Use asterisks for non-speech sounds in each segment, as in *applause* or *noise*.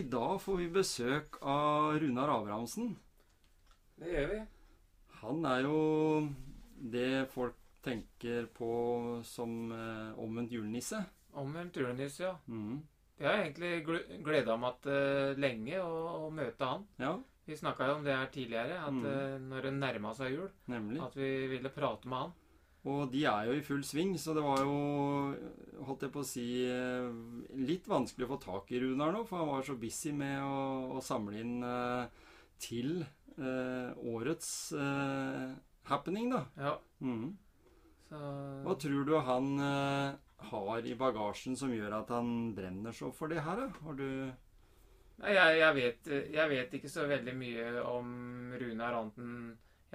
giant leap for mankind. Ja, Gisle. I dag får vi besøk av Runar Abrahamsen. Det gjør vi. Han er jo det folk tenker på som eh, omvendt julenisse. Omvendt julenisse, ja. Mm. Jeg har egentlig gleda meg til lenge å, å møte han. Ja, Vi snakka jo om det her tidligere, at Mm. eh, når det nærma seg jul, nemlig. at vi ville prate med han. Og de er jo i full sving, så det var jo, holdt jeg på å si, eh, litt vanskelig å få tak i Runar nå, for han var så busy med å, å samle inn uh, til uh, årets uh, happening, da. Ja, Mm. så Hva tror du han har i bagasjen som gjør at han brenner så for det her, da? Har du Nei, jeg, jeg, vet, jeg vet ikke så veldig mye om Runar anten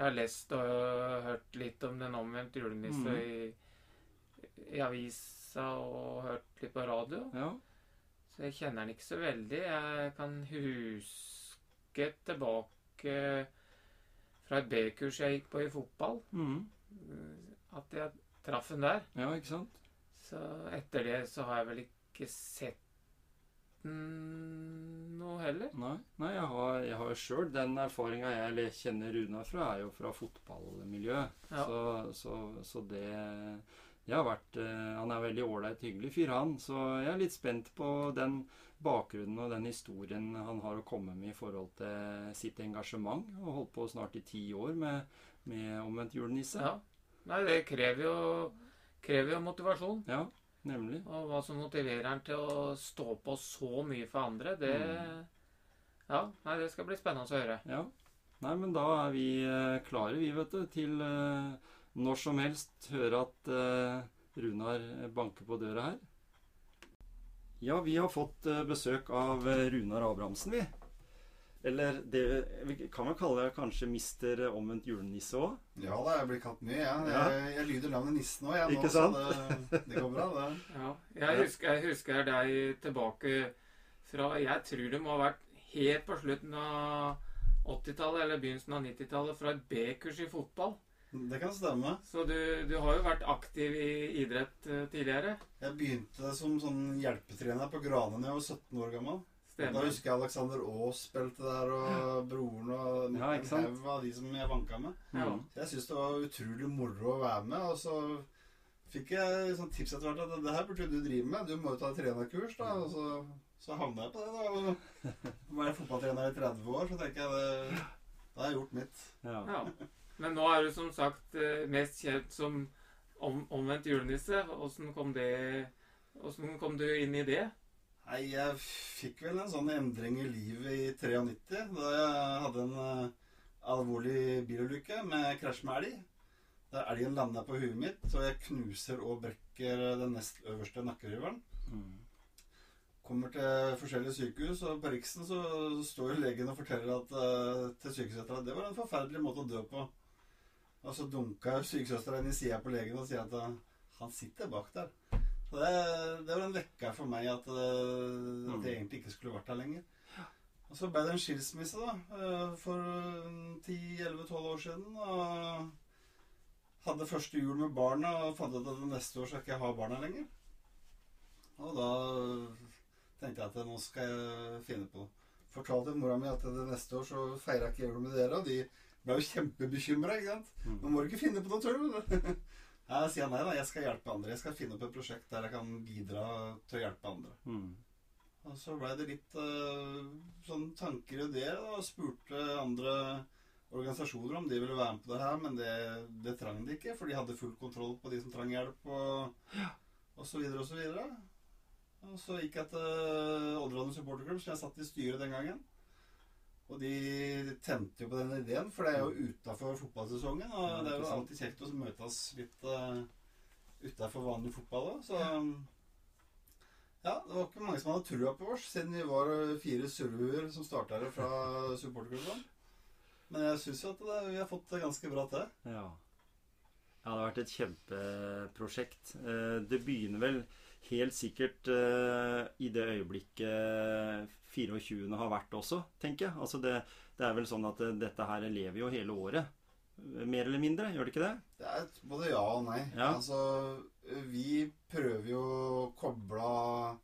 Jeg har lest og hørt litt om den omvendte julenisse mm. i, i avisa og hørt litt på radio. Ja. Så jeg kjenner den ikke så veldig. Jeg kan huske tilbake fra et B-kurs jeg gikk på i fotball, mm. at jeg traff den der. Ja, ikke sant? Så etter det så har jeg vel ikke sett noe heller. Nei, Nei jeg har, jeg har sjøl den erfaringa jeg kjenner Runar fra, er jo fra fotballmiljøet. Ja. Så, så, så det det har vært eh, Han er veldig ålreit, hyggelig fyr, han. Så jeg er litt spent på den bakgrunnen og den historien han har å komme med i forhold til sitt engasjement. Og holdt på snart i ti år med, med omvendt julenisse. Ja. Nei, det krever jo, krever jo motivasjon. ja, nemlig. Og hva som motiverer han til å stå på så mye for andre, det Mm. Ja, nei, det skal bli spennende å høre. Ja. Nei, men da er vi eh, klare, vi, vet du, til eh, når som helst høre at eh, Runar banker på døra her. Ja, vi har fått besøk av Runar Abrahamsen, vi. Eller det kan man kalle det kanskje mister omvendt julenisse òg? Ja da, jeg blir kalt mye, jeg. Ja. Jeg, jeg lyder navnet Nissen òg, jeg. Ikke nå, sant? Så det, det går bra, det. *laughs* Ja, jeg husker, jeg husker deg tilbake fra Jeg tror det må ha vært helt på slutten av 80-tallet eller begynnelsen av 90-tallet fra et B-kurs i fotball. Det kan stemme. Så du, du har jo vært aktiv i idrett eh, tidligere. Jeg begynte som sånn hjelpetrener på Granen, da jeg var 17 år gammel. Da husker jeg Alexander Aas spilte der, og broren og Ja, en haug av de som jeg vanka med. Ja. Så jeg syns det var utrolig moro å være med. Og så fikk jeg sånn tips etter hvert at det her burde du drive med. Du må jo ta trenerkurs, da. Og så, så havna jeg på det, da. Og var jeg fotballtrener i 30 år, så tenker jeg det Da har jeg gjort mitt. Ja. Ja. Men nå er du som sagt eh, mest kjent som om, omvendt julenisse. Åssen kom det kom du inn i det? Nei, jeg fikk vel en sånn endring i livet i 93, da jeg hadde en eh, alvorlig bilulykke med krasj med elg. Da elgen landa på huet mitt, og jeg knuser og brekker den nest øverste nakkeriveren. Mm. Kommer til forskjellige sykehus, og på Riksen så står jo legen og forteller at, eh, til sykesøstera at det var en forferdelig måte å dø på. Og så dunka sykesøstera inn i sida på legen og sier at eh, han sitter bak der. Det, det var en vekker for meg at, eh, at jeg egentlig ikke skulle vært her lenger. Og så ble det en skilsmisse da, eh, for 10-11-12 år siden. Og hadde første jul med barna og fant ut at neste år skal jeg ikke ha barna lenger. Og da tenkte jeg at nå skal jeg finne på noe. Fortalte mora mi at det neste år så jeg ikke jul med dere, og de ble jo kjempebekymra. Mm. Nå må du ikke finne på noe tull. *laughs* Jeg sier nei da, jeg skal hjelpe andre. Jeg skal finne opp et prosjekt der jeg kan bidra til å hjelpe andre. Mm. Og så blei det litt uh, sånn tanker og ideer, og spurte andre organisasjoner om de ville være med på det her, men det, det trang de ikke, for de hadde full kontroll på de som trang hjelp, og, og så videre og så videre. Og så gikk jeg til Odderlandet supporterklubb, som jeg satt i styret den gangen. Og de tente jo på den ideen, for det er jo utafor fotballsesongen. Og Ja, det er jo alltid kjekt å møtes litt uh, utafor vanlig fotball òg. Så ja, det var ikke mange som hadde trua på oss, siden vi var eh, fire surruer som starta det fra *laughs* supporterklubben. Men jeg syns jo at det, vi har fått det ganske bra til. Ja. ja, det har vært et kjempeprosjekt. Eh, Det begynner vel helt sikkert eh, i det øyeblikket 24. har vært også, tenker jeg. Altså det, det er vel sånn at eh, dette her lever jo hele året. Mer eller mindre, gjør det ikke det? Det er både ja og nei. Ja. Altså, vi prøver jo å koble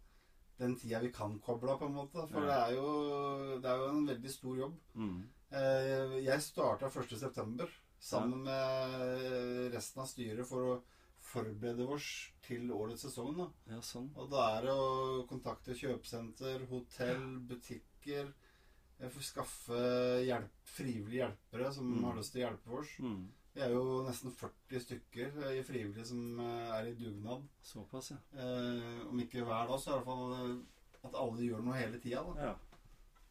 den tida vi kan koble på en måte. For Ja. det, er jo, det er jo en veldig stor jobb. Mm. Eh, Jeg starta 1.9. sammen med resten av styret for å forberede oss til årets sesong. da. Ja, sånn. Og da er det å kontakte kjøpesenter, hotell, butikker. Skaffe hjelp, frivillige hjelpere som Mm. har lyst til å hjelpe oss. Mm. Vi er jo nesten 40 stykker eh, i frivillige som eh, er i dugnad. Såpass, ja. Eh, om ikke hver dag, så i hvert fall eh, at alle gjør noe hele tida. ja.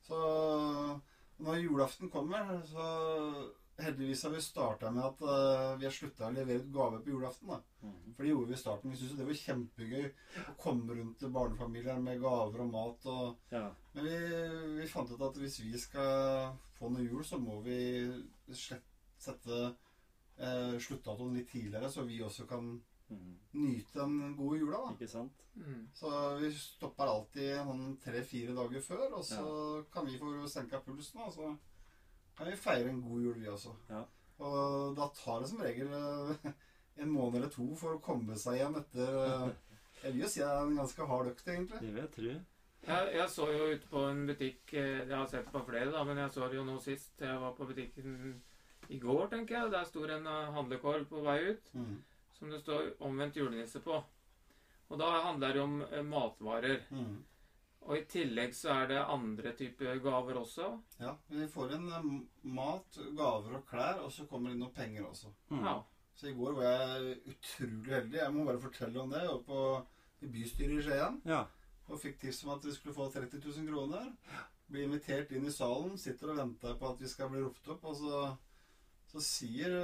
Så når julaften kommer, så heldigvis har vi starta med at uh, vi har slutta å levere ut gaver på julaften. da. Mm. For det gjorde vi i starten. Vi syntes det var kjempegøy å komme rundt til barnefamilier med gaver og mat. og ja. men vi, vi fant ut at hvis vi skal få noe jul, så må vi slett, sette uh, sluttdatoen litt tidligere, så vi også kan Mm. nyte den gode jula. da. Ikke sant? Mm. Så vi stopper alltid noen tre-fire dager før, og så kan vi få senka pulsen. Og så kan vi feire en god jul, vi også. Ja. Og da tar det som regel eh, en måned eller to for å komme seg igjen etter eh, Jeg vil jo si det er en ganske hard økt, egentlig. Det vil jeg tro. Jeg, jeg så jo ute på en butikk eh, Jeg har sett på flere, da, men jeg så det jo nå sist. Jeg var på butikken i går, tenker jeg. Der sto det en handlekorv på vei ut Mm. som det står 'omvendt julenisse' på. Og da handler det om matvarer. Mm. Og i tillegg så er det andre typer gaver også. Ja, vi får inn eh, mat, gaver og klær, og så kommer det inn noen penger også. Mm. Ja. Så i går var jeg utrolig heldig. Jeg må bare fortelle om det. Jeg var på bystyret i Skien Ja. og fikk tips om at vi skulle få 30 000 kroner. Blir invitert inn i salen, sitter og venter på at vi skal bli ropt opp. Og så, så sier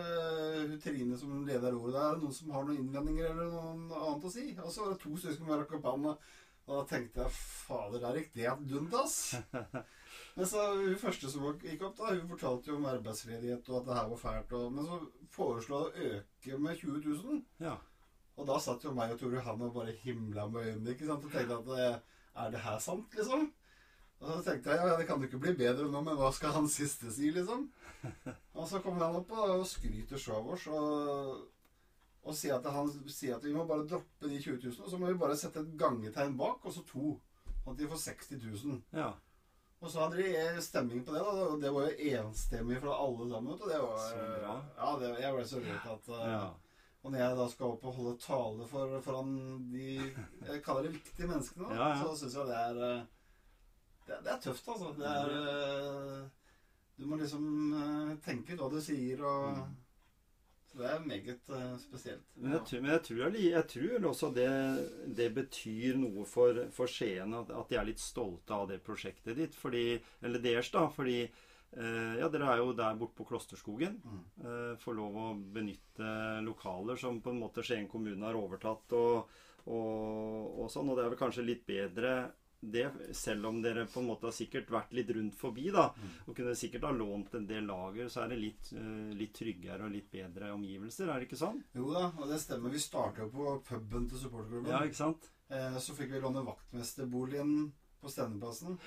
hun Trine som leder ordet der, noen som har noen innvendinger eller noe annet å si. Og så var det to stykker som rakk opp hånda. Og da tenkte jeg fader, der gikk det et altså. *laughs* Men så hun første som gikk opp, da, hun fortalte jo om arbeidsledighet og at det her var fælt. Og, men så foreslo hun å øke med 20 000. ja. Og da satt jo meg og Tore Han og bare himla med øynene ikke sant? og tenkte at eh, er det her sant, liksom? Og så tenkte jeg ja, det kan jo ikke bli bedre nå, men hva skal han siste si, liksom? *laughs* Og så kommer han opp og skryter så av oss og, og sier at han sier at vi må bare droppe de 20 000, og så må vi bare sette et gangetegn bak, og så to. Sånn at de får 60 000. ja. Og så hadde de stemming på det, da, og det var jo enstemmig fra alle sammen. Og det var, Så bra. Ja, det, jeg ble så rørt at eh, ja. og når jeg da skal opp og holde tale for, foran de jeg kaller det viktige menneskene, da, Ja, ja. så syns jeg det er eh, det, det er tøft, altså. Det er eh, Du må liksom eh, tenke ut hva du sier, og Mm. Så det er meget uh, spesielt. Men jeg, tror- men jeg tror, jeg tror også det, det betyr noe for, for Skien at, at de er litt stolte av det prosjektet ditt. Fordi, eller deres, da. Fordi eh, ja, dere er jo der borte på Klosterskogen. Mm. Eh, får lov å benytte lokaler som på en måte Skien kommune har overtatt. Og, og, og sånn, og det er vel kanskje litt bedre det, selv om dere på en måte har sikkert vært litt rundt forbi, da, Mm. og kunne sikkert ha lånt en del lager, så er det litt, eh, litt tryggere og litt bedre omgivelser, er det ikke sånn? Jo da, og det stemmer. Vi starta på puben til supporterklubben. Ja, ikke sant? Eh, Så fikk vi låne vaktmesterboligen på Stendeplassen.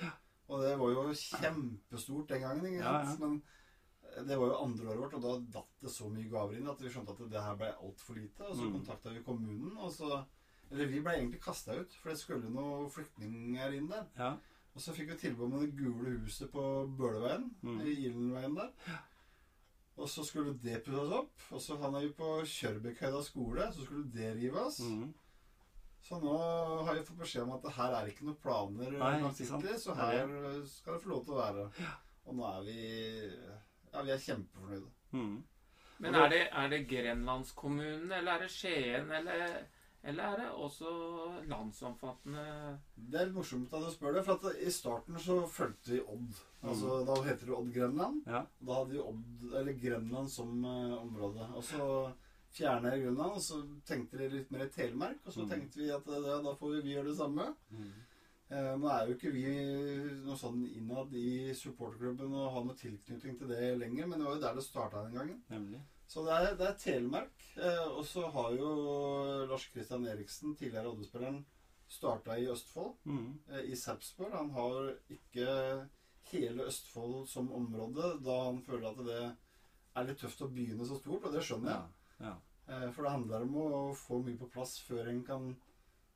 Og det var jo kjempestort den gangen. ikke sant? ja. Men eh, det var jo andre året vårt, og da datt det så mye gaver inn at vi skjønte at det her ble altfor lite. Og så Mm. kontakta vi kommunen, og så Eller vi ble egentlig kasta ut, for det skulle noen flyktninger inn der. Ja. Og så fikk vi tilbud om det gule huset på Bøleveien, Mm. i Gildenveien der. Og så skulle det pusses opp. Og så havna vi på Kjørbekkhøyda skole, så skulle det rives. Mm. Så nå har vi fått beskjed om at det her er ikke noen planer Nei, langsiktig, så Det er her skal det få lov til å være. Og nå er vi Ja, vi er kjempefornøyde. Mm. Men er det, er det Grenlandskommunen, eller er det Skien, eller, Eller er det også landsomfattende Det er morsomt at du spør det, for at i starten så fulgte vi Odd. Altså, Da heter det Odd Grenland. Ja. Da hadde vi Odd, eller Grenland som eh, område. Og så fjerna jeg Grønland, og så tenkte de litt mer i Telemark. Og så Mm. tenkte vi at eh, da får vi gjøre det samme. Eh, nå er jo ikke vi noe sånn innad i supporterklubben og har noe tilknytning til det lenger, men det var jo der det starta den gangen. Nemlig. Så det er, det er Telemark. Eh, og så har jo Lars Christian Eriksen, tidligere Oddespilleren, starta i Østfold, Mm. eh, i Sarpsborg. Han har ikke hele Østfold som område, da han føler at det er litt tøft å begynne så stort, og det skjønner jeg. Ja. ja. Eh, For det handler om å få mye på plass før en kan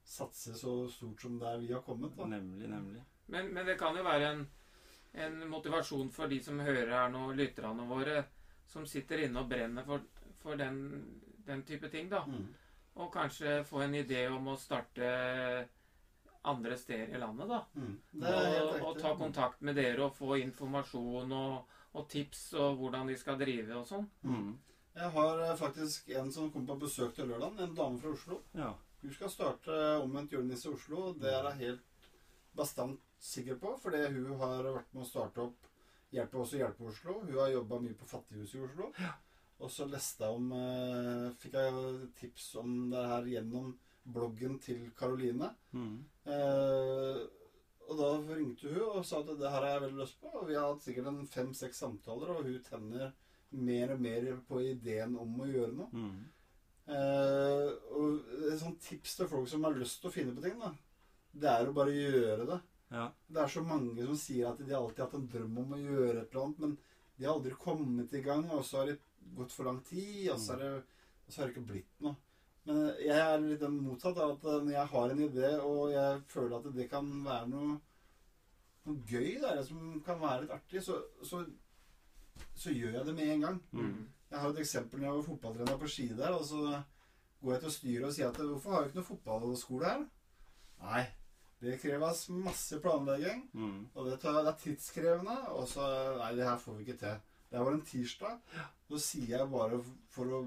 satse så stort som der vi har kommet. da. Nemlig, nemlig. Men, men det kan jo være en, en motivasjon for de som hører her nå, lytterne våre, som sitter inne og brenner for, for den, den type ting, da. Mm. Og kanskje få en idé om å starte andre steder i landet, da. Mm. Og, og ta kontakt med dere og få informasjon og, og tips og hvordan de skal drive og sånn. Mm. Jeg har eh, faktisk en som kom på besøk til lørdag, en dame fra Oslo. Ja. Hun skal starte Omvendt julenisse i Oslo. Det er jeg helt bastant sikker på, fordi hun har vært med å starte opp Hjelpe også hjelper Oslo. Hun har jobba mye på Fattighuset i Oslo. Og så leste jeg om eh, Fikk jeg tips om det her gjennom bloggen til Karoline. Mm. Eh, og da ringte hun og sa at det her har jeg veldig lyst på. Og vi har hatt sikkert en fem-seks samtaler, og hun tenner mer og mer på ideen om å gjøre noe. Mm. Eh, og et sånt tips til folk som har lyst til å finne på ting, da, det er å bare gjøre det. Ja. Det er så mange som sier at de alltid har hatt en drøm om å gjøre et eller annet, men de har aldri kommet i gang, og så har det gått for lang tid, og så, har det, så har det ikke blitt noe. Men jeg er litt den motsatt av at når jeg har en idé, og jeg føler at det kan være noe, noe gøy der, som kan være litt artig, så, så, så gjør jeg det med en gang. Mm. Jeg har et eksempel når jeg var fotballtrener på ski der, og så går jeg til styret og sier at hvorfor har vi ikke noe fotballskole her? Nei, det kreves masse planlegging, Mm. og det, tar, det er tidskrevende, og så Nei, det her får vi ikke til. Det var en tirsdag. Så sier jeg bare for å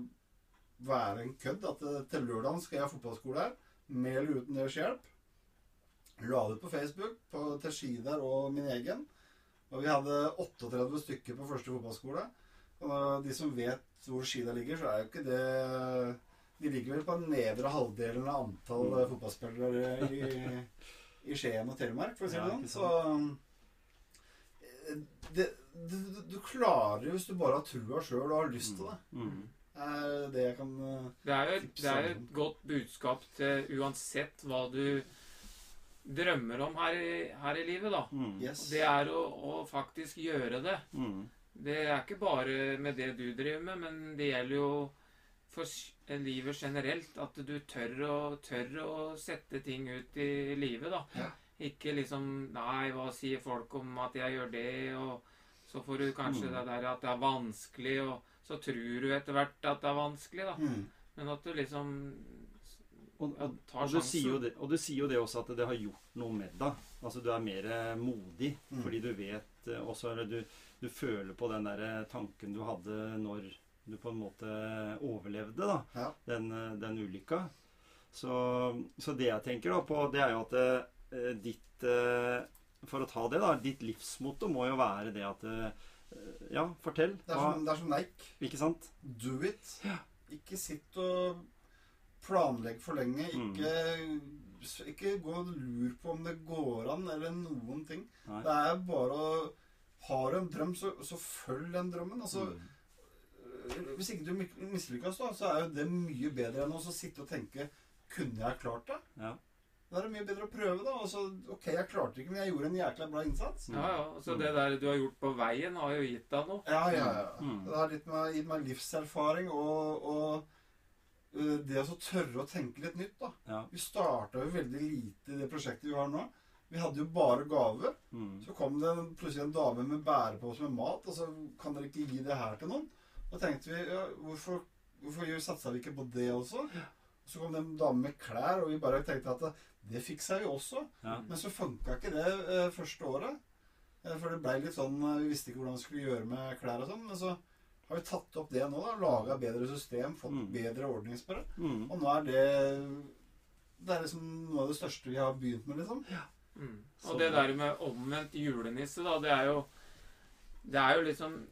være en kødd at eh, til lørdagen skal jeg ha fotballskole her, med eller uten deres hjelp. La det ut på Facebook på, til Ski der og min egen. Og vi hadde 38 stykker på første fotballskole. Og de som vet hvor Ski der ligger, så er jo ikke det De ligger vel på den nedre halvdelen av antall Mm. fotballspillere i, i Skien og Telemark, for å si det sånn. Så det, det, du, klarer jo hvis du bare har trua sjøl og har lyst til det. Mm. Det er det jeg kan eh, Det er jo et, det er jo et godt budskap til uansett hva du drømmer om her i, her i livet, da. Mm. Yes. Det er å, å faktisk gjøre det. Mm. Det er ikke bare med det du driver med, men det gjelder jo for livet generelt. At du tør å, tør å sette ting ut i livet, da. Ja. Ikke liksom Nei, hva sier folk om at jeg gjør det? Og så får du kanskje Mm. det der at det er vanskelig, og så tror du etter hvert at det er vanskelig, da. mm. Men at du liksom Og, og, tar og, du sier jo det, og du sier jo det også at det har gjort noe med deg. Altså du er mer eh, modig Mm. fordi du vet eh, også Eller du, du føler på den der tanken du hadde når du på en måte overlevde da, Ja. den, eh, den ulykka. Så, så det jeg tenker da på, det er jo at eh, ditt eh, For å ta det, da. Ditt livsmotto må jo være det at eh, Ja, fortell. Det er Hva, som, det er som Nike. ikke sant? Do it. Ikke sitt og planlegg for lenge. Mm. Ikke, ikke gå og lur på om det går an, eller noen ting. Nei. Det er bare å Har du en drøm, så, så følg den drømmen. Altså, Mm. Hvis ikke du mis- mislykkes, da, så er jo det mye bedre enn å sitte og tenke Kunne jeg klart det? Ja. Da er det mye bedre å prøve, da. Og så, ok, jeg klarte ikke, men jeg gjorde en jækla bra innsats. Ja, ja. Så det der du har gjort på veien, har jo gitt deg noe. Ja, ja, ja. Mm. Det har gitt meg, gitt meg livserfaring og, og det å så tørre å tenke litt nytt, da. Ja. Vi starta jo veldig lite i det prosjektet vi har nå. Vi hadde jo bare gaver. Mm. Så kom det plutselig en dame med bærepose med mat, og så kan dere ikke gi det her til noen? Da tenkte vi ja, hvorfor, hvorfor satsa vi ikke på det også? Så kom det en dame med klær, og vi bare tenkte at det, fiksa vi også. Ja. Men så funka ikke det eh, første året. Eh, for det blei litt sånn eh, Vi visste ikke hvordan vi skulle gjøre med klær og sånn. Men så har vi tatt opp det nå, da. Laga bedre system, fått Mm. bedre på det. Mm. Og nå er det Det er liksom noe av det største vi har begynt med, liksom. Mm. Så- Og det der med omvendt julenisse, da, det er jo Det er jo liksom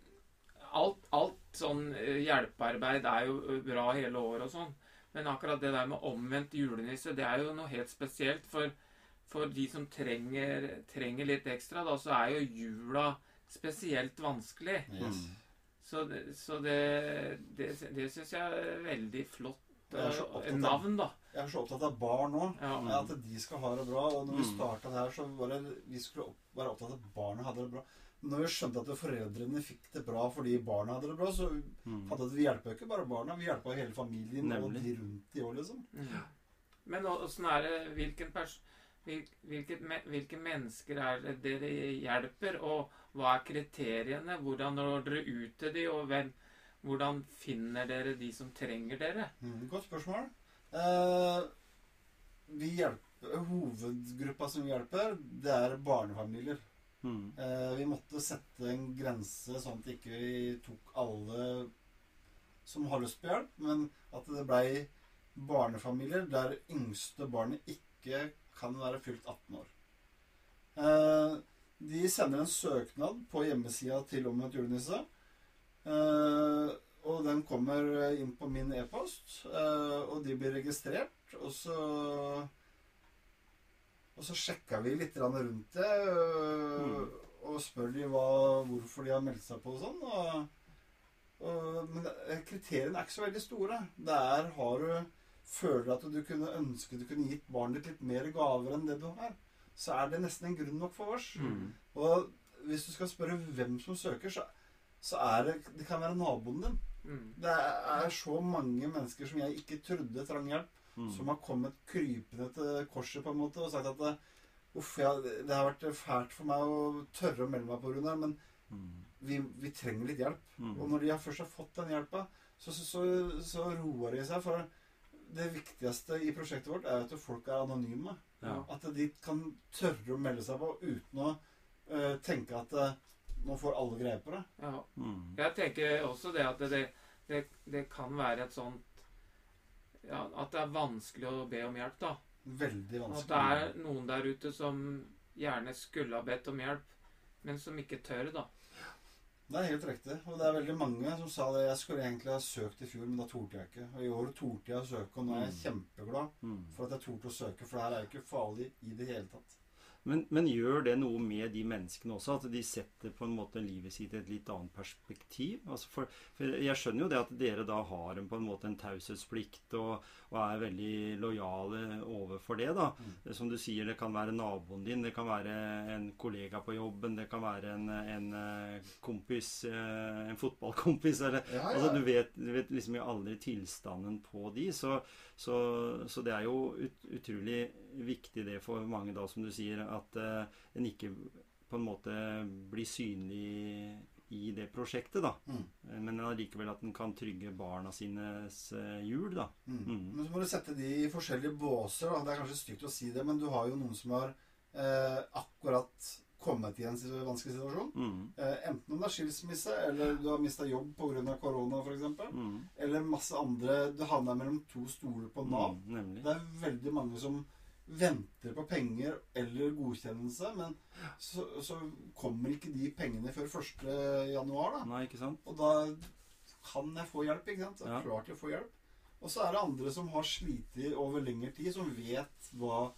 Alt, alt sånn eh, hjelpearbeid er jo eh, bra hele året og sånn. Men akkurat det der med omvendt julenisse, det er jo noe helt spesielt. For, for de som trenger, trenger litt ekstra, da, så er jo jula spesielt vanskelig. Yes. Så, det, så det, det, det syns jeg er veldig flott. Er eh, navn, da. Jeg er så opptatt av barn nå. Ja. At de skal ha det bra. Og når vi Mm. starta det her, så var det vi skulle opp, være opptatt av at barna hadde det bra. Når vi skjønte at foreldrene fikk det bra fordi barna hadde det bra, så Mm. hadde vi hjelper ikke bare barna, vi hjelper hele familien og de rundt de òg, liksom. Ja. Men åssen er det Hvilken pers hvilke, hvilke mennesker er det dere hjelper, og hva er kriteriene? Hvordan når dere ut til de, og hvem, hvordan finner dere de som trenger dere? Mm, godt spørsmål. Eh, vi hjelper, hovedgruppa som vi hjelper, det er barnefamilier. Mm. Eh, vi måtte sette en grense sånn at ikke vi tok alle som har lyst på hjelp, men at det blei barnefamilier der yngste barnet ikke kan være fylt 18 år. Eh, de sender en søknad på hjemmesida til Omvendt julenisse. Eh, og den kommer inn på min e-post, og de blir registrert. Og så Og så sjekka vi litt rundt det, øh, og spør de hva, hvorfor de har meldt seg på og sånn. Og, og, men kriteriene er ikke så veldig store. Det er har du føler at du kunne ønske du kunne gitt barnet ditt litt mer gaver enn det du har, så er det nesten en grunn nok for oss. Mm. Og hvis du skal spørre hvem som søker, så, så er det Det kan være naboen din. Mm. Det er så mange mennesker som jeg ikke trodde trang hjelp, Mm. som har kommet krypende til korset på en måte og sagt at det, uff, ja, det har vært fælt for meg å tørre å melde meg på, Runar, men Mm. vi, vi trenger litt hjelp. Mm. Og når de først har fått den hjelpa, så, så, så, så roer de seg. For det viktigste i prosjektet vårt er at folk er anonyme. Ja. At de kan tørre å melde seg på uten å uh, tenke at uh, nå får alle greie på det. Ja. Mm. Jeg tenker også det at det, det, det kan være et sånt ja, At det er vanskelig å be om hjelp, da. Veldig vanskelig. At det er noen der ute som gjerne skulle ha bedt om hjelp, men som ikke tør, da. Det er helt riktig. Og det er veldig mange som sa det. Jeg skulle egentlig ha søkt i fjor, men da torde jeg ikke. Og i år torde jeg å søke, og nå er jeg Mm. kjempeglad Mm. for at jeg torde å søke, for det her er jo ikke farlig i det hele tatt. Men, men gjør det noe med de menneskene også? At de setter på en måte livet sitt i et litt annet perspektiv? Altså for, for jeg skjønner jo det at dere da har en, på en måte en taushetsplikt og, og er veldig lojale overfor det. da. Mm. Som du sier, det kan være naboen din, det kan være en kollega på jobben, det kan være en, en eh, kompis, eh, en fotballkompis eller Ja, Altså, du vet, du vet liksom aldri tilstanden på de, så, så, så det er jo ut, utrolig viktig det for mange, da, som du sier, at uh, en ikke på en måte blir synlig i det prosjektet, da. Mm. Eh, Men allikevel at en kan trygge barna sines hjul jul, da. Mm. Mm. Men så må du sette de i forskjellige båser. Da. Det er kanskje stygt å si det, men du har jo noen som har eh, akkurat kommet i en vanskelig situasjon. Mm. Eh, enten om det er skilsmisse, eller du har mista jobb pga. korona f.eks. Mm. Eller masse andre Du havner mellom to stoler på Nav. Mm. Det er veldig mange som venter på penger eller godkjennelse, men så, så kommer ikke de pengene før 1. januar, da. Nei, ikke sant? Og da kan jeg få hjelp, ikke sant? Jeg er Ja. klar til å få hjelp. Og så er det andre som har slitt over lengre tid, som vet hva,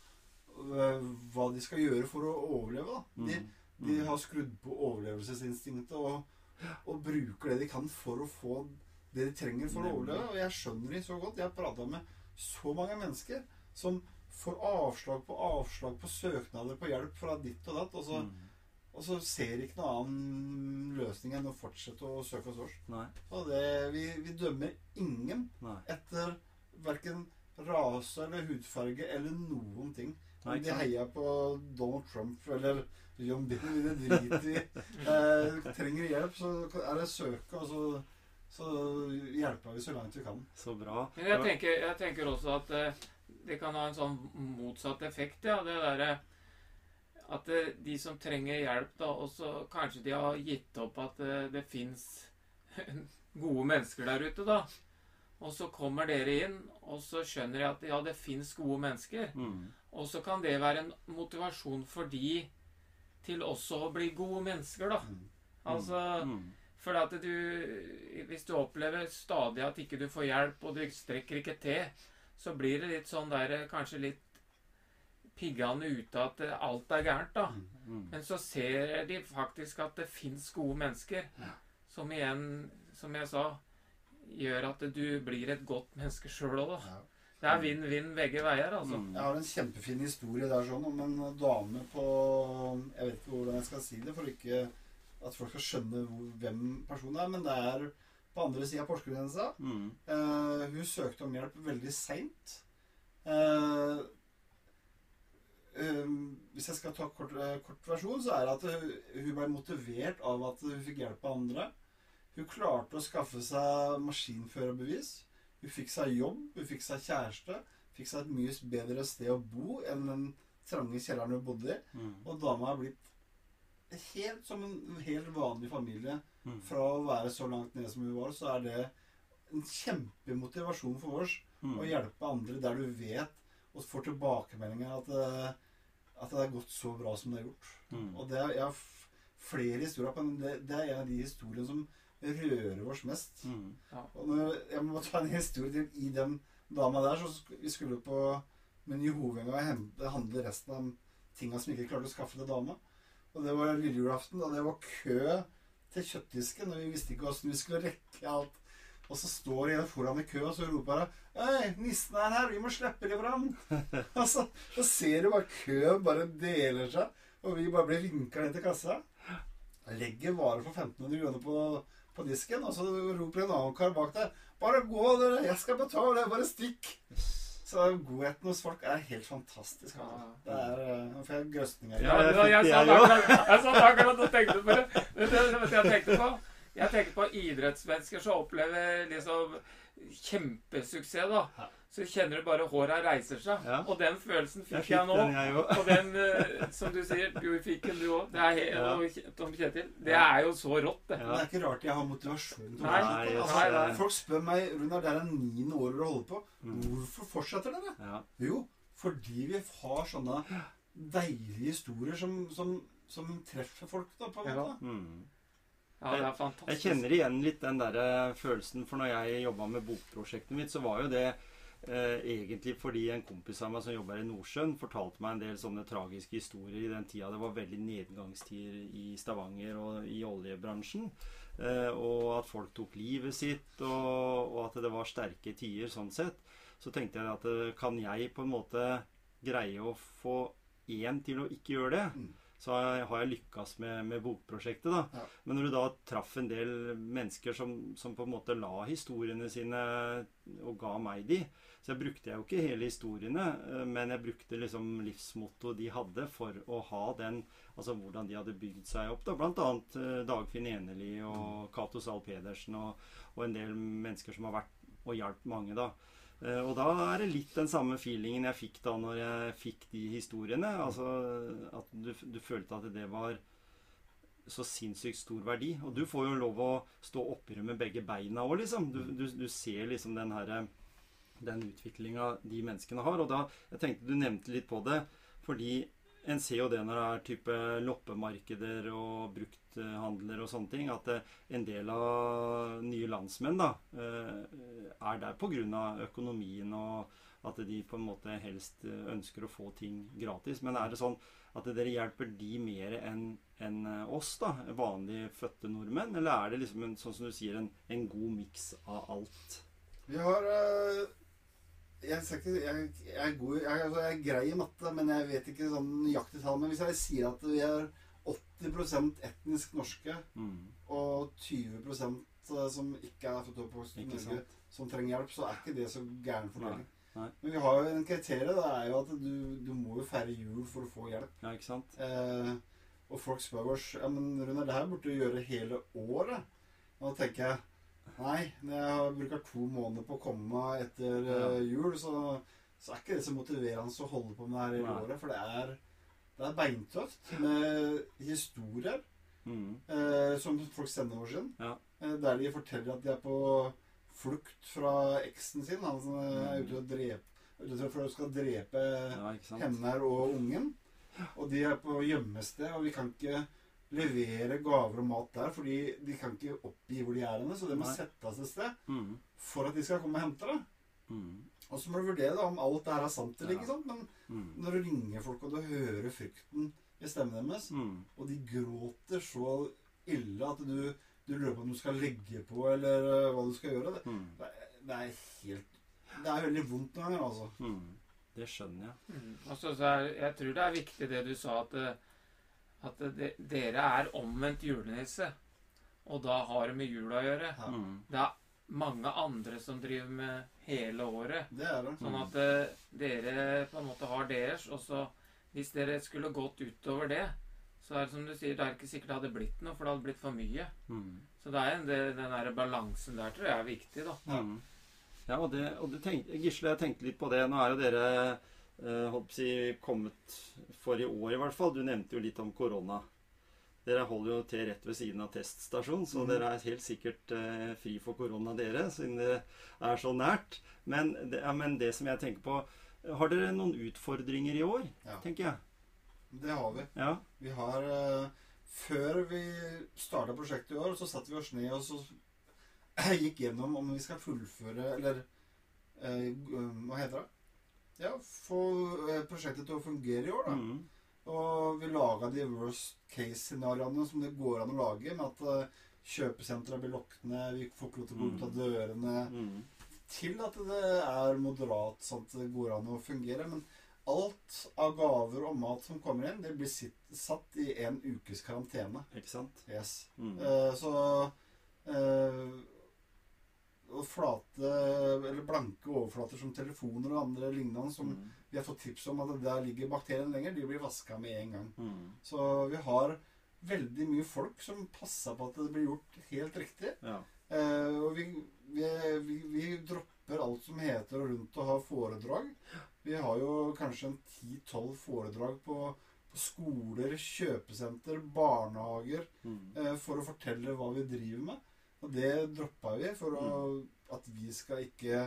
øh, hva de skal gjøre for å overleve. da. De, Mm. de Mm. har skrudd på overlevelsesinstinktet og, og bruker det de kan for å få det de trenger for å overleve. Og jeg skjønner de så godt. Jeg har prata med så mange mennesker som får avslag på avslag på søknader på hjelp fra ditt og datt, og så, Mm. og så ser ikke noen annen løsning enn å fortsette å søke hos oss. Nei. Så det, vi, vi dømmer ingen Nei. etter verken rase eller hudfarge eller noen ting. Nei, Om de heier på Donald Trump eller John Biden, det driter vi i. *laughs* Eh, trenger hjelp, så er det søke, og så, så hjelper vi så langt vi kan. Så bra. Men jeg tenker, jeg tenker også at eh, det kan ha en sånn motsatt effekt, ja. Det derre At eh, de som trenger hjelp, da, også kanskje de har gitt opp at det, det fins *laughs* gode mennesker der ute, da. Og så kommer dere inn, og så skjønner de at ja, det fins gode mennesker. Mm. Og så kan det være en motivasjon for de til også å bli gode mennesker, da. Mm. Altså Mm. For at du Hvis du opplever stadig at ikke du får hjelp, og du strekker ikke til, så blir det litt sånn der Kanskje litt piggende ute at eh, alt er gærent, da. Mm. Men så ser de faktisk at det fins gode mennesker. Som igjen, som jeg sa, gjør at du blir et godt menneske sjøl òg, da. Det er vinn-vinn begge veier, altså. Mm. Jeg har en kjempefin historie der sånn om en dame på Jeg vet ikke hvordan jeg skal si det for ikke at folk skal skjønne hvem personen er, men det er på andre sida av Porsgrunngrensa. Mm. Uh, hun søkte om hjelp veldig seint. Uh, um, hvis jeg skal ta kort, eh, kort versjon, så er det at hun, hun ble motivert av at hun fikk hjelp av andre. Hun klarte å skaffe seg maskinførerbevis. Hun fikk seg jobb, hun fikk seg kjæreste. Fikk seg et mye bedre sted å bo enn den trange kjelleren hun bodde i. Mm. Og dama er blitt helt som en helt vanlig familie. Mm. Fra å være så langt nede som vi var, så er det en kjempemotivasjon for oss Mm. å hjelpe andre der du vet og får tilbakemeldinger at, eh, at det har gått så bra som det har gjort. Mm. Og det er, jeg har flere historier på men det, det er en av de historiene som rører oss mest. Mm. Og når, jeg må ta en historie til i den dama der. Så vi skulle på Meny Hovedgård og handle resten av tinga som ikke klarte å skaffe til dama. Og det var lille julaften, og det var kø til kjøttdisken. Og vi visste ikke åssen vi skulle rekke alt. Og så står en foran i kø, og så roper hun Hei, nissen er her, vi må slippe deg fram. *laughs* og så, så ser du bare køen bare deler seg, og vi bare blir vinka ned til kassa. Legger varer for 1500 kroner på, på disken, og så roper en annen kar bak der Bare gå, dere, jeg skal betale, bare stikk. Så godheten hos folk er helt fantastisk. Altså. Det er, eh, Nå får jeg grøsninger. Ja, jeg jeg jeg akkurat, satt akkurat og tenkte på det. Vet du hva jeg tenkte på? Jeg tenkte på idrettsmennesker som opplever liksom kjempesuksess, da. Ja. Så kjenner du bare håra reiser seg. Ja. Og den følelsen Jeg fikk fikk jeg nå. den, jeg. Og den, eh, som du sier, du fikk den du òg. Det er helt, Ja. Tom Kjetil. Det er jo så rått, det. Men det er ikke rart jeg har motivasjon til å Nei. Altså, nei. Folk spør meg Runar, det er det niende året dere holder på. Mm. Hvorfor fortsetter dere? Ja. Jo, fordi vi har sånne deilige historier som, som, som treffer folk, da, på en Ja. måte. Mm. Ja, det er fantastisk. Jeg fantastisk. kjenner igjen litt den der eh, følelsen, for når jeg jobba med bokprosjektet mitt, så var jo det egentlig fordi en kompis av meg som jobber i Nordsjøen, fortalte meg en del sånne tragiske historier i den tida det var veldig nedgangstider i Stavanger og i oljebransjen. Eh, og at folk tok livet sitt, og, at det var sterke tider sånn sett. Så tenkte jeg at eh, kan jeg på en måte greie å få én til å ikke gjøre det? Mm. Så har jeg- lykkes med, med bokprosjektet, da. Ja. Men når du da traff en del mennesker som, som på en måte la historiene sine og ga meg de, så jeg brukte jeg jo ikke hele historiene, eh, men jeg brukte liksom livsmottoet de hadde for å ha den Altså hvordan de hadde bygd seg opp. da, Blant annet eh, Dagfinn Eneli og Cato Zahl Pedersen og, og en del mennesker som har vært og hjulpet mange, da. Eh, Og da er det litt den samme feelingen jeg fikk da når jeg fikk de historiene. Altså at du, du følte at det var så sinnssykt stor verdi. Og du får jo lov å stå oppi med begge beina òg, liksom. Du, du, du ser liksom den herre den utviklinga de menneskene har. Og da Jeg tenkte du nevnte litt på det, fordi en ser jo det når det er type loppemarkeder og brukthandler og sånne ting, at eh, en del av nye landsmenn da eh, er der pga. økonomien og at de på en måte helst eh, ønsker å få ting gratis. Men er det sånn at dere hjelper de mer enn en oss, da, vanlig fødte nordmenn? Eller er det liksom en, sånn som du sier, en, en god miks av alt? Vi har jeg, ikke, jeg, jeg, er god, jeg, altså, jeg er grei i matte, men jeg vet ikke sånn nøyaktig tall. Men hvis jeg sier at vi er 80% etnisk norske Mm. og 20% som ikke er født og oppvokst i Norge, som trenger hjelp, så er ikke det så gæren fordeling. Nei. Men vi har jo en kriterium. Det er jo at du, du må jo feire jul for å få hjelp. Ja, ikke sant? Eh, og folk spør oss ja, men Runar, det her burde du gjøre hele året. Og da tenker jeg nei, når jeg bruker to måneder på å komme etter Ja. eh, jul, så, så er ikke det så motiverende å holde på med det her hele Nei. året. For det er, det er beintøft med historier Mm. eh, som folk sender over sin. Ja. Eh, der de forteller at de er på flukt fra eksen sin. Han som er ute og dreper for å skal drepe Ja, henne og ungen. Og de er på gjemmested, og vi kan ikke levere gaver og mat der, fordi de kan ikke oppgi hvor de er henne, så de må Nei. settes et sted Mm. for at de skal komme og hente det. Mm. Og så må du vurdere da om alt det her er sant eller Ja. ikke sant. Men Mm. når du ringer folk, og du hører frykten i stemmen deres, Mm. og de gråter så ille at du, du lurer på om du skal legge på, eller uh, hva du skal gjøre. Det, Mm. det er- det er helt Det er veldig vondt noen ganger, altså. Mm. Det skjønner jeg. Mm. Og så, så er, jeg tror det er viktig det du sa, at, eh, at de, dere er omvendt julenisse. Og da har det med jula å gjøre. Ja. Mm. Det er mange andre som driver med hele året. Det er det. Sånn at eh, dere på en måte har deres, og så hvis dere skulle gått utover det, så er det som du sier, det er ikke sikkert det hadde blitt noe, for det hadde blitt for mye. Mm. Så det er en, det, den der balansen der tror jeg er viktig, da. Ja. Mm. Ja, og, det, og du tenk, Gisle, jeg tenkte litt på det. Nå er jo dere eh, holdt på å si, kommet for i år, i hvert fall. Du nevnte jo litt om korona. Dere holder jo til rett ved siden av teststasjonen, så mm. dere er helt sikkert eh, fri for korona, dere, siden det er så nært. Men det, ja, men det som jeg tenker på Har dere noen utfordringer i år, Ja. tenker jeg? Det har vi. Ja. Vi har eh, Før vi starta prosjektet i år, så satte vi oss ned og så *clears throat* gikk gjennom om vi skal fullføre Eller eh, hva heter det? Ja, få eh, prosjektet til å fungere i år, da. Mm. Og vi laga de worst case-scenarioene som det går an å lage, med at uh, kjøpesentra blir lukket ned, vi får ikke lov til å gå ut av dørene, Mm. til at det er moderat, sånn at det går an å fungere. Men alt av gaver og mat som kommer inn, det blir sitt, satt i en ukes karantene. Ikke sant? Yes. Mm. Eh, så eh, flate, eller blanke overflater som telefoner og andre lignende som Mm. Vi har fått tips om at der ligger bakterien lenger, de blir vaska med en gang. Mm. Så vi har veldig mye folk som passer på at det blir gjort helt riktig. Ja. Eh, og vi, vi, vi, vi dropper alt som heter rundt å ha foredrag. Vi har jo kanskje en 10-12 foredrag på, på skoler, kjøpesenter, barnehager Mm. eh, for å fortelle hva vi driver med. Og det droppa vi for å, at vi skal ikke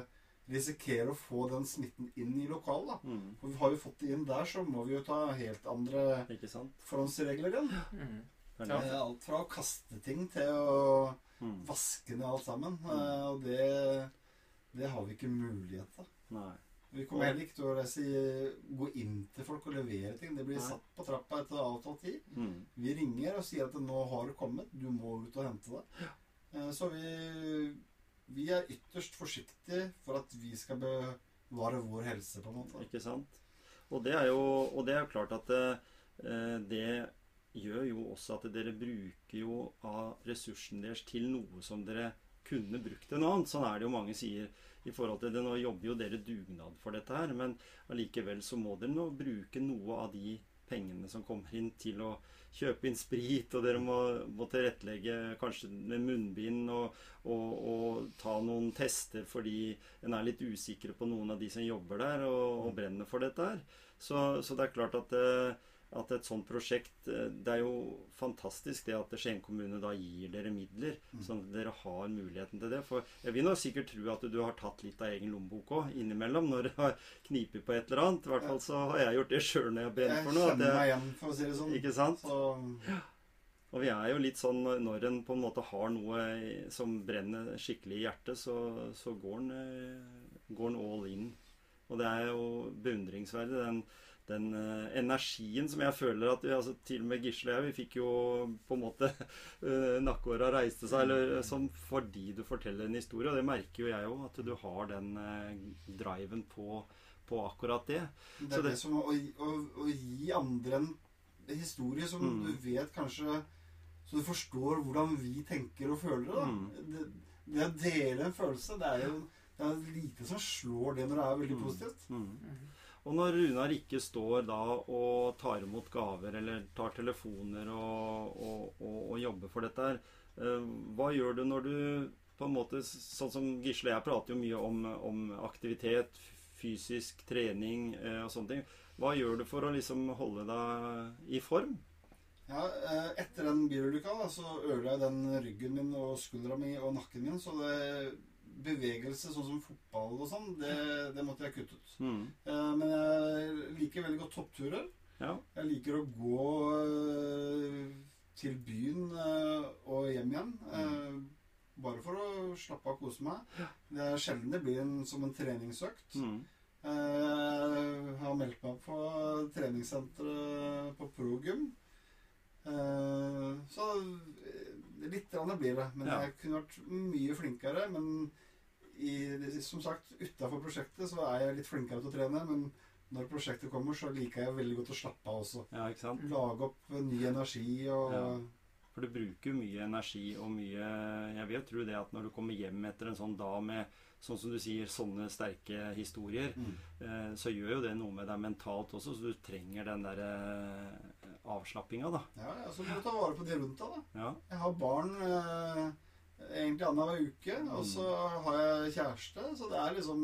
risikere å få den smitten inn i lokalet. da. Mm. For har vi fått det inn der, så må vi jo ta helt andre Ikke sant? forhåndsregler igjen. Mm. Ja. Eh, Alt fra å kaste ting til å Mm. vaske ned alt sammen. Eh, Og det, det har vi ikke mulighet til. Nei. Vi kommer heller ikke til å reise, gå inn til folk og levere ting. Det blir Nei. satt på trappa etter avtalt tid. Mm. Vi ringer og sier at nå har det kommet, du må ut og hente det. Eh, Så vi, vi er ytterst forsiktige for at vi skal bevare vår helse, på en måte. Ikke sant? Og det er jo, det er jo klart at eh, det gjør jo også at dere bruker jo av ressursen deres til noe som dere kunne brukt noe annet. Sånn er det jo mange sier i forhold til det. Nå jobber jo dere dugnad for dette her, men allikevel så må dere nå bruke noe av de pengene som kommer inn til å kjøpe inn sprit, og dere må, må tilrettelegge kanskje med munnbind og, og, og ta noen tester fordi en er litt usikre på noen av de som jobber der og, og brenner for dette her. Så, så det er klart at, eh, at et sånt prosjekt eh, Det er jo fantastisk det at Skien kommune da gir dere midler, Mm. sånn at dere har muligheten til det. For jeg vil nok sikkert tro at du har tatt litt av egen lommebok òg innimellom når du har knipet på et eller annet. I hvert fall så har jeg gjort det sjøl når jeg brenner brent for noe. Jeg kjenner meg igjen, for å si det sånn. Ikke sant? Så Og vi er jo litt sånn når- en på en måte har noe som brenner skikkelig i hjertet, så, så går en eh, går en all in. Og det er jo beundringsverdig, den, den uh, energien som jeg føler at vi, altså, Til og med Gisle og jeg, vi fikk jo på en måte *laughs* uh, nakkehåra reiste seg eller, som fordi du forteller en historie. Og det merker jo jeg òg, at du har den uh, driven på, på akkurat det. det Så er det, det- som å, å, å gi andre en historie som Mm. du vet kanskje Så du forstår hvordan vi tenker og føler det. da. Mm. Det, det å dele en følelse, det er jo det er lite som slår det når det er veldig Mm. positivt. Mm. Og når Runar ikke står da og tar imot gaver eller tar telefoner og, og, og, og jobber for dette her, eh, hva gjør du når du på en måte, Sånn som Gisle jeg prater jo mye om, om aktivitet, fysisk trening eh, og sånne ting. Hva gjør du for å liksom holde deg i form? Ja, eh, Etter den bilulykka så ødela jeg den ryggen min og skuldra mi og nakken min, så det bevegelse sånn som fotball og sånn, det, det måtte jeg kutte ut. Mm. Eh, men jeg liker veldig godt toppturer. Ja. Jeg liker å gå eh, til byen eh, og hjem igjen. eh, bare for å slappe av og kose meg. Det er sjelden det blir en, som en treningsøkt. Mm. Eh, Jeg har meldt meg på treningssenteret på Progym. Eh, Så litt blir det. Men Ja. jeg kunne vært mye flinkere. Men i, som sagt, utafor prosjektet så er jeg litt flinkere til å trene. Men når prosjektet kommer, så liker jeg veldig godt å slappe av også. ja, ikke sant? Lage opp ny energi og Ja. For du bruker mye energi og mye Jeg vil jo tro det at når du kommer hjem etter en sånn dag med sånn som du sier, sånne sterke historier, Mm. eh, så gjør jo det noe med deg mentalt også, så du trenger den der eh, avslappinga, da. Ja, ja, så må du ta vare på de rundt deg, da. Ja. Jeg har barn eh, egentlig annenhver uke, og så har jeg kjæreste, så det er liksom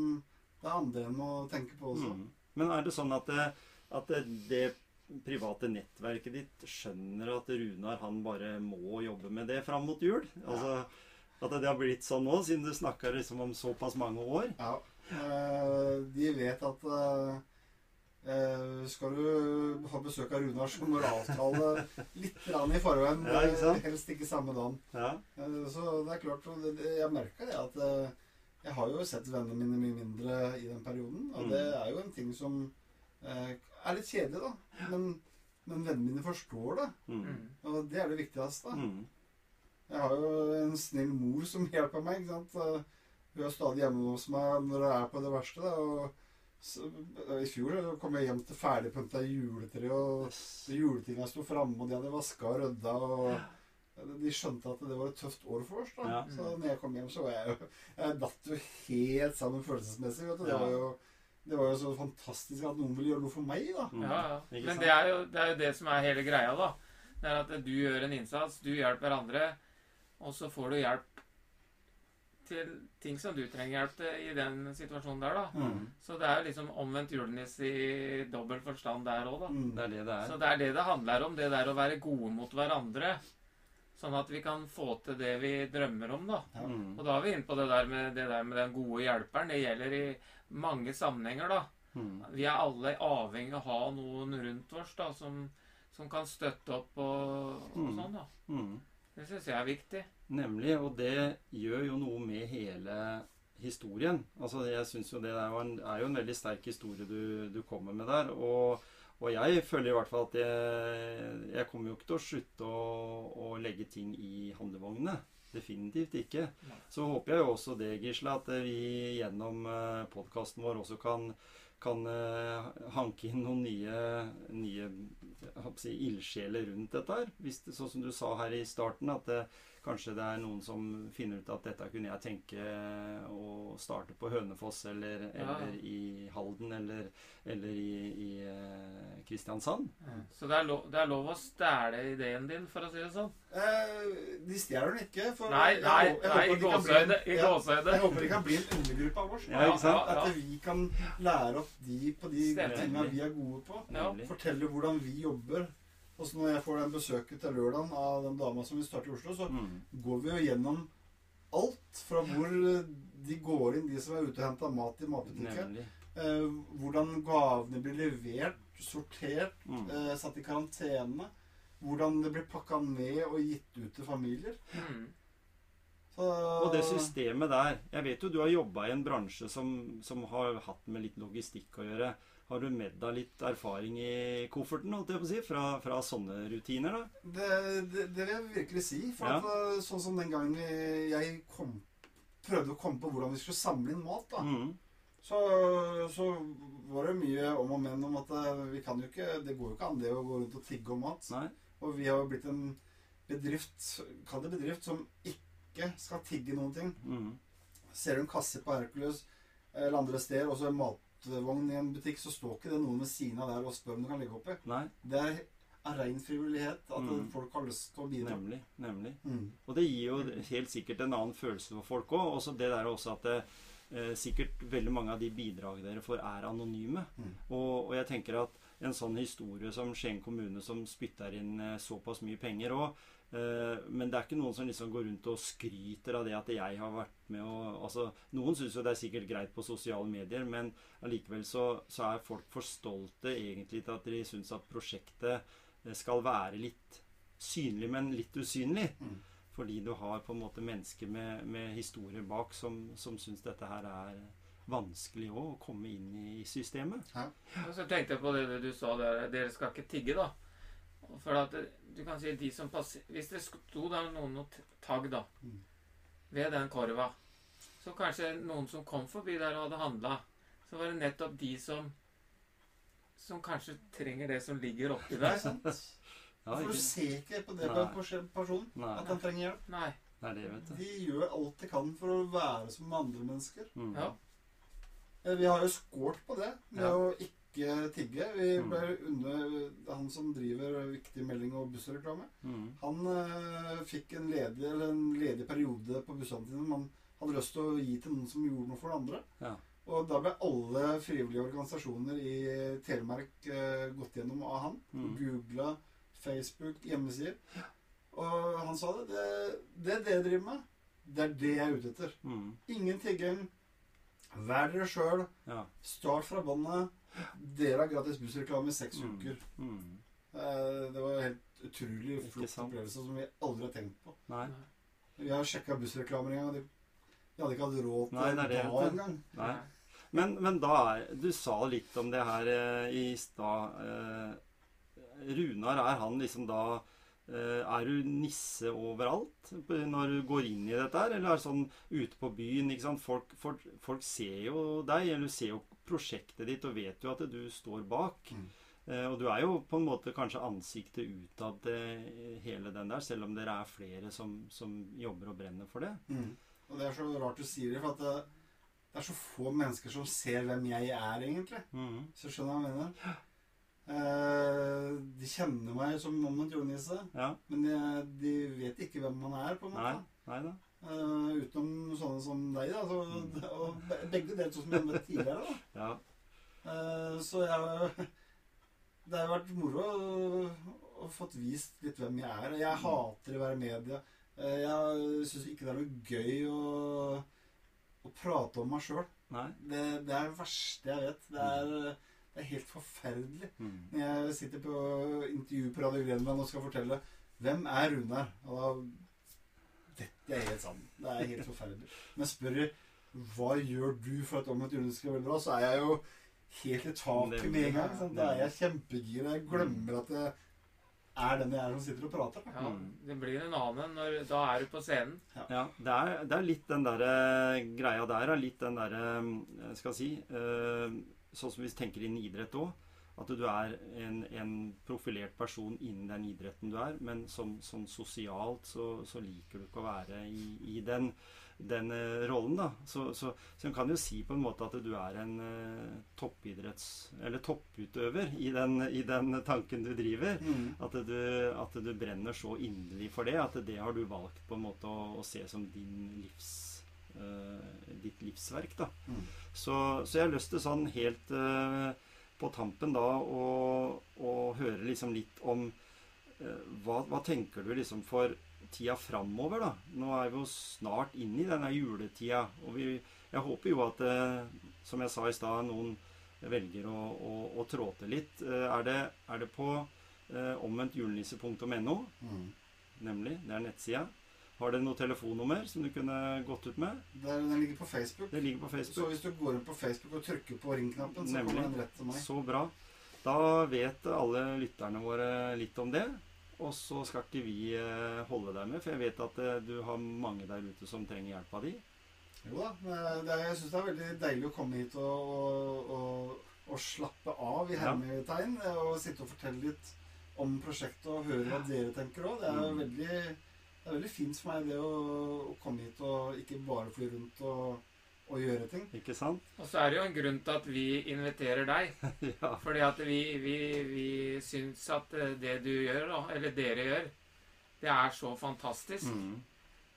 Det er andre enn å tenke på også. Mm. Men er det sånn at, det, at det, det private nettverket ditt skjønner at Runar han bare må jobbe med det fram mot jul? Altså At det har blitt sånn nå, siden du snakka liksom om såpass mange år? Ja. Eh, de vet at eh, skal du ha besøk av Runar, så må du avtale litt i forveien. Ja, ikke sant? eh, helst ikke samme dagen. Ja. Eh, Så det er klart, det, det, jeg merker det at eh, jeg har jo sett vennene mine mye mindre i den perioden. Og Mm. det er jo en ting som eh, er litt kjedelig, da. Men, men vennene mine forstår det. Mm. Mm. Og det er det viktigste. Mm. Jeg har jo en snill mor som *laughs* hjelper meg. ikke sant? Eh, Hun er stadig hjemme hos meg når det er på det verste. da, og så, I fjor kom jeg hjem til ferdigpynta juletre, og juletingene sto framme, og de hadde vaska og rydda. og De skjønte at det var et tøft år for oss. da. Ja. Så når jeg kom hjem, så var jeg jo Jeg datt jo helt sammen følelsesmessig. vet du. Det Ja. var jo, det var jo så fantastisk at noen ville gjøre noe for meg. da. Mm. Ja, ja. Men det er, jo, det er jo det som er hele greia, da. Det er at du gjør en innsats, du hjelper andre, og så får du hjelp til ting som du trenger hjelp til i den situasjonen der, da. Mm. Så det er liksom omvendt julenisse i dobbel forstand der òg, da. Mm. Det er det det Så er. det er det det handler om, det der å være gode mot hverandre. Sånn at vi kan få til det vi drømmer om, da. Ja. Mm. Og da er vi inne på det der med, det der med den gode hjelperen. Det gjelder i mange sammenhenger, da. Mm. Vi er alle avhengig av å ha noen rundt oss da, som, som kan støtte opp og, og Mm. sånn. da. Mm. Det syns jeg er viktig. Nemlig, og det gjør jo noe med hele historien. Altså, jeg synes jo det er jo en, er jo en veldig sterk historie du, du kommer med der. Og, og jeg føler i hvert fall at jeg, jeg kommer jo ikke til å slutte å, å legge ting i handlevognene. Definitivt ikke. Så håper jeg jo også det, Gisle, at vi gjennom podkasten vår også kan, kan eh, hanke inn noen nye, nye si, ildsjeler rundt dette her. Hvis det, sånn som du sa her i starten, at det, kanskje det er noen som finner ut at dette kunne jeg tenke å starte på Hønefoss eller, Ja. eller i Halden eller, eller i, i Kristiansand. Kristiansand. Så det er, lov, det er lov å stjele ideen din, for å si det sånn. Eh, de stjeler den ikke. For Nei, nei, jeg, jeg nei håper i gåsehøyde. Ja. Jeg håper de kan bli en undergruppe av oss. Ja? Ja, ja. At vi kan lære opp de på de tingene vi er gode på. Ja. Fortelle hvordan vi jobber. Og så når jeg får den besøket til lørdagen av den dama som vil starte i Oslo, så Mm. går vi jo gjennom alt fra hvor de går inn, de som er ute og henter mat i matbutikken. Eh, hvordan gavene blir levert, sortert, Mm. eh, satt i karantene. Hvordan det blir pakka ned og gitt ut til familier. Mm. Så, Og det systemet der Jeg vet jo du har jobba i en bransje som, som har hatt med litt logistikk å gjøre. Har du med deg litt erfaring i kofferten holdt jeg på å si, fra, fra sånne rutiner? da? Det, det, det vil jeg virkelig si. For Ja. at, eh, sånn som den gangen jeg kom, prøvde å komme på hvordan vi skulle samle inn mat, da, Mm. så, så var det mye om og men om at eh, vi kan jo ikke Det går jo ikke an det å gå rundt og tigge om mat. Nei? Og vi har jo blitt en bedrift, kall det bedrift, som ikke skal tigge noen ting. Mm. Ser du en kasse på Hercules eller andre steder, og så en matvogn i en butikk, så står ikke det noen ved siden av der og spør om du kan legge oppi. Nei? Det er av ren frivillighet at Mm. folk har lyst til å bidra. Nemlig. Nemlig. Mm. Og det gir jo helt sikkert en annen følelse for folk òg. Også det der også at det, eh, sikkert veldig mange av de bidrag dere får, er anonyme. Mm. Og, og jeg tenker at en sånn historie som Skien kommune, som spytter inn eh, såpass mye penger Eh, men det er ikke noen som liksom går rundt og skryter av det at jeg har vært med og altså, Noen syns jo det er sikkert greit på sosiale medier, men allikevel så, så er folk for stolte egentlig til at de syns at prosjektet eh, skal være litt synlig, men litt usynlig. Mm. Fordi du har på en måte mennesker med, med historier bak som, som syns dette her er vanskelig også, å komme inn i systemet. Og så tenkte jeg på det du sa der, dere skal ikke tigge, da. For at det- du kan si de som passer Hvis det sto der noen tagg, da, Mm. ved den korva, så kanskje noen som kom forbi der og hadde handla, så var det nettopp de som som kanskje trenger det som ligger oppi der. sant? Ja, For du ser ikke på det på en pers- person nei, at han trenger hjelp. Nei. det er det, vet du. De gjør alt de kan for å være som andre mennesker. Mm. Ja. Eh, Vi har jo skålt på det med Ja. å ikke tigge. Vi Mm. ble under Han som driver Viktig melding og bussreklame. Mm. Han uh, fikk en ledig, eller en ledig periode på bussene sine man hadde lyst til å gi til noen som gjorde noe for det andre. Ja. Og da ble alle frivillige organisasjoner i Telemark uh, gått gjennom av han. Mm. Googla, Facebook, hjemmesider. Og han sa det, det Det dere driver med, det er det jeg er ute etter. Mm. Ingen tigging. Vær dere sjøl. Ja. Start fra båndet. Dere har gratis bussreklame i seks Mm. uker. Mm. Eh, Det var en helt utrolig flott opplevelse som vi aldri har tenkt på. Nei. Vi har sjekka bussreklamer en gang, og de, de hadde ikke hatt råd til Nei, det da engang. Men, men da er Du sa litt om det her eh, i stad. Eh, Runar, er han liksom da Er du nisse overalt når du går inn i dette her? Eller er det sånn ute på byen? Folk, folk, folk ser jo deg, eller du ser jo prosjektet ditt og vet jo at du står bak. Mm. Eh, og du er jo på en måte kanskje ansiktet utad til hele den der, selv om dere er flere som, som jobber og brenner for det. Mm. Og det er så rart du sier det, for at det, det er så få mennesker som ser hvem jeg er, egentlig. Mm. Så skjønner jeg hva jeg mener? Eh, de kjenner meg som omvendt julenisse, Ja. men de, de vet ikke hvem man er, på en måte. Nei da. Eh, utenom sånne som deg, da. Så, Mm. og begge dere to som jeg møtte tidligere, da. Ja. Eh, så jeg Det har vært moro å, å fått vist litt hvem jeg er. Jeg hater å være i media. Eh, jeg syns ikke det er noe gøy å, å prate om meg sjøl. Det, det er det verste jeg vet. Det er, det er helt forferdelig. Mm. Når jeg sitter på intervju på Radio Grenland og skal fortelle hvem er Runar, og da Dette er helt sant. Det er helt forferdelig. Men spør jeg hva gjør du for at omvendt Rune skal være bra, så er jeg jo helt i taket med en gang. Sant? Da er jeg kjempegira. Jeg glemmer at det er den jeg er som sitter og prater. Ja, det blir en annen når Da er du på scenen. Ja, det er, det er litt den derre greia der. er Litt den derre Skal jeg si eh, Sånn som vi tenker innen idrett òg. At du er en, en profilert person innen den idretten du er. Men som, sånn sosialt så, så liker du ikke å være i, i den, den eh, rollen, da. Så, så, så en kan jo si på en måte at du er en uh, toppidretts... Eller topputøver i den, i den tanken du driver. Mm. At du, at du brenner så inderlig for det, at det har du valgt på en måte å, å se som din livs, ditt livsverk. da. Mm. Så, så jeg har lyst til sånn helt eh, på tampen da å, høre liksom litt om eh, hva, hva tenker du liksom for tida framover, da? Nå er vi jo snart inne i denne juletida. Og vi, jeg håper jo at, eh, som jeg sa i stad, noen velger å, å, å trå til litt. Eh, er, det, er det på eh, omvendtjulenisse.no, Mm. nemlig? Det er nettsida. Har dere noe telefonnummer som du kunne gått ut med? Der, den ligger på Facebook. Det ligger på Facebook. Så hvis du går inn på Facebook og trykker på ringknappen, så Nemlig. kommer den rett til meg. Så bra. Da vet alle lytterne våre litt om det. Og så skal ikke vi eh, holde deg med, for jeg vet at eh, du har mange der ute som trenger hjelp av de. Jo da, det er, jeg syns det er veldig deilig å komme hit og, og, og, og slappe av i Ja. Og sitte og fortelle litt om prosjektet og høre hva dere tenker òg. Det er Mm. veldig det er veldig fint for meg det å, å komme hit og ikke bare fly rundt og, og gjøre ting. Ikke sant? Og så er det jo en grunn til at vi inviterer deg. *laughs* ja. Fordi at vi, vi, vi syns at eh, det du gjør, da, eller dere gjør, det er så fantastisk. Mm.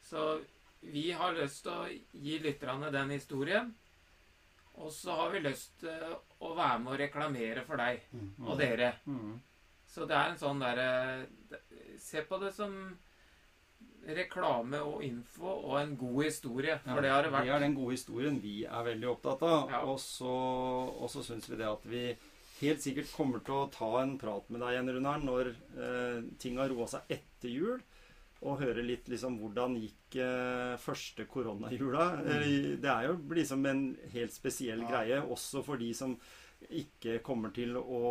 Så vi har lyst til å gi lytterne den historien. Og så har vi lyst til å være med og reklamere for deg og dere. Mm. Så det er en sånn derre Se på det som reklame og info og en god historie. For det har det Det vært. er den gode historien vi er veldig opptatt av. Ja. Og så, syns vi det at vi helt sikkert kommer til å ta en prat med deg igjen, Runar, når eh, ting har roa seg etter jul. Og høre litt liksom hvordan gikk eh, første koronajula. Mm. Det er jo liksom en helt spesiell Ja. greie, også for de som ikke kommer til å,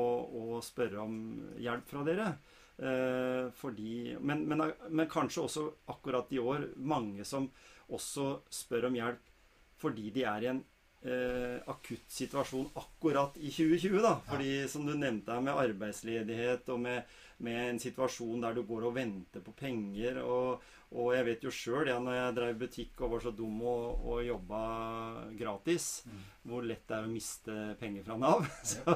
å spørre om hjelp fra dere. Eh, fordi, men, men, men kanskje også akkurat i år mange som også spør om hjelp fordi de er i en eh, akutt situasjon akkurat i 2020. da. Fordi som du nevnte her med arbeidsledighet og med, med en situasjon der du går og venter på penger. Og, og jeg vet jo sjøl, ja, når jeg drev butikk og var så dum og, og jobba gratis, hvor lett det er å miste penger fra Nav. *laughs* Så,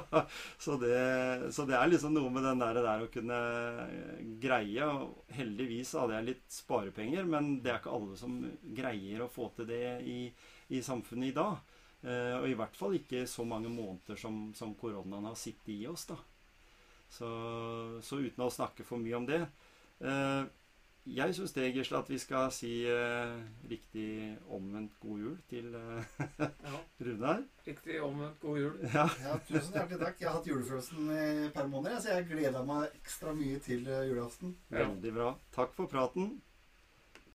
så, det, så det er liksom noe med den der, der å kunne greie. Og heldigvis hadde jeg litt sparepenger, men det er ikke alle som greier å få til det i, i samfunnet i dag. Eh, og i hvert fall ikke så mange måneder som, som koronaen har sittet i oss. da. Så, så uten å snakke for mye om det eh, Jeg syns det, Gisle, at vi skal si eh, riktig omvendt god jul til Ja, *laughs* Runar. riktig omvendt god jul. Ja. Ja, tusen hjertelig takk. Jeg har hatt julefølelsen i per måned, så jeg gleder meg ekstra mye til julaften. Ja. Veldig bra. Takk for praten.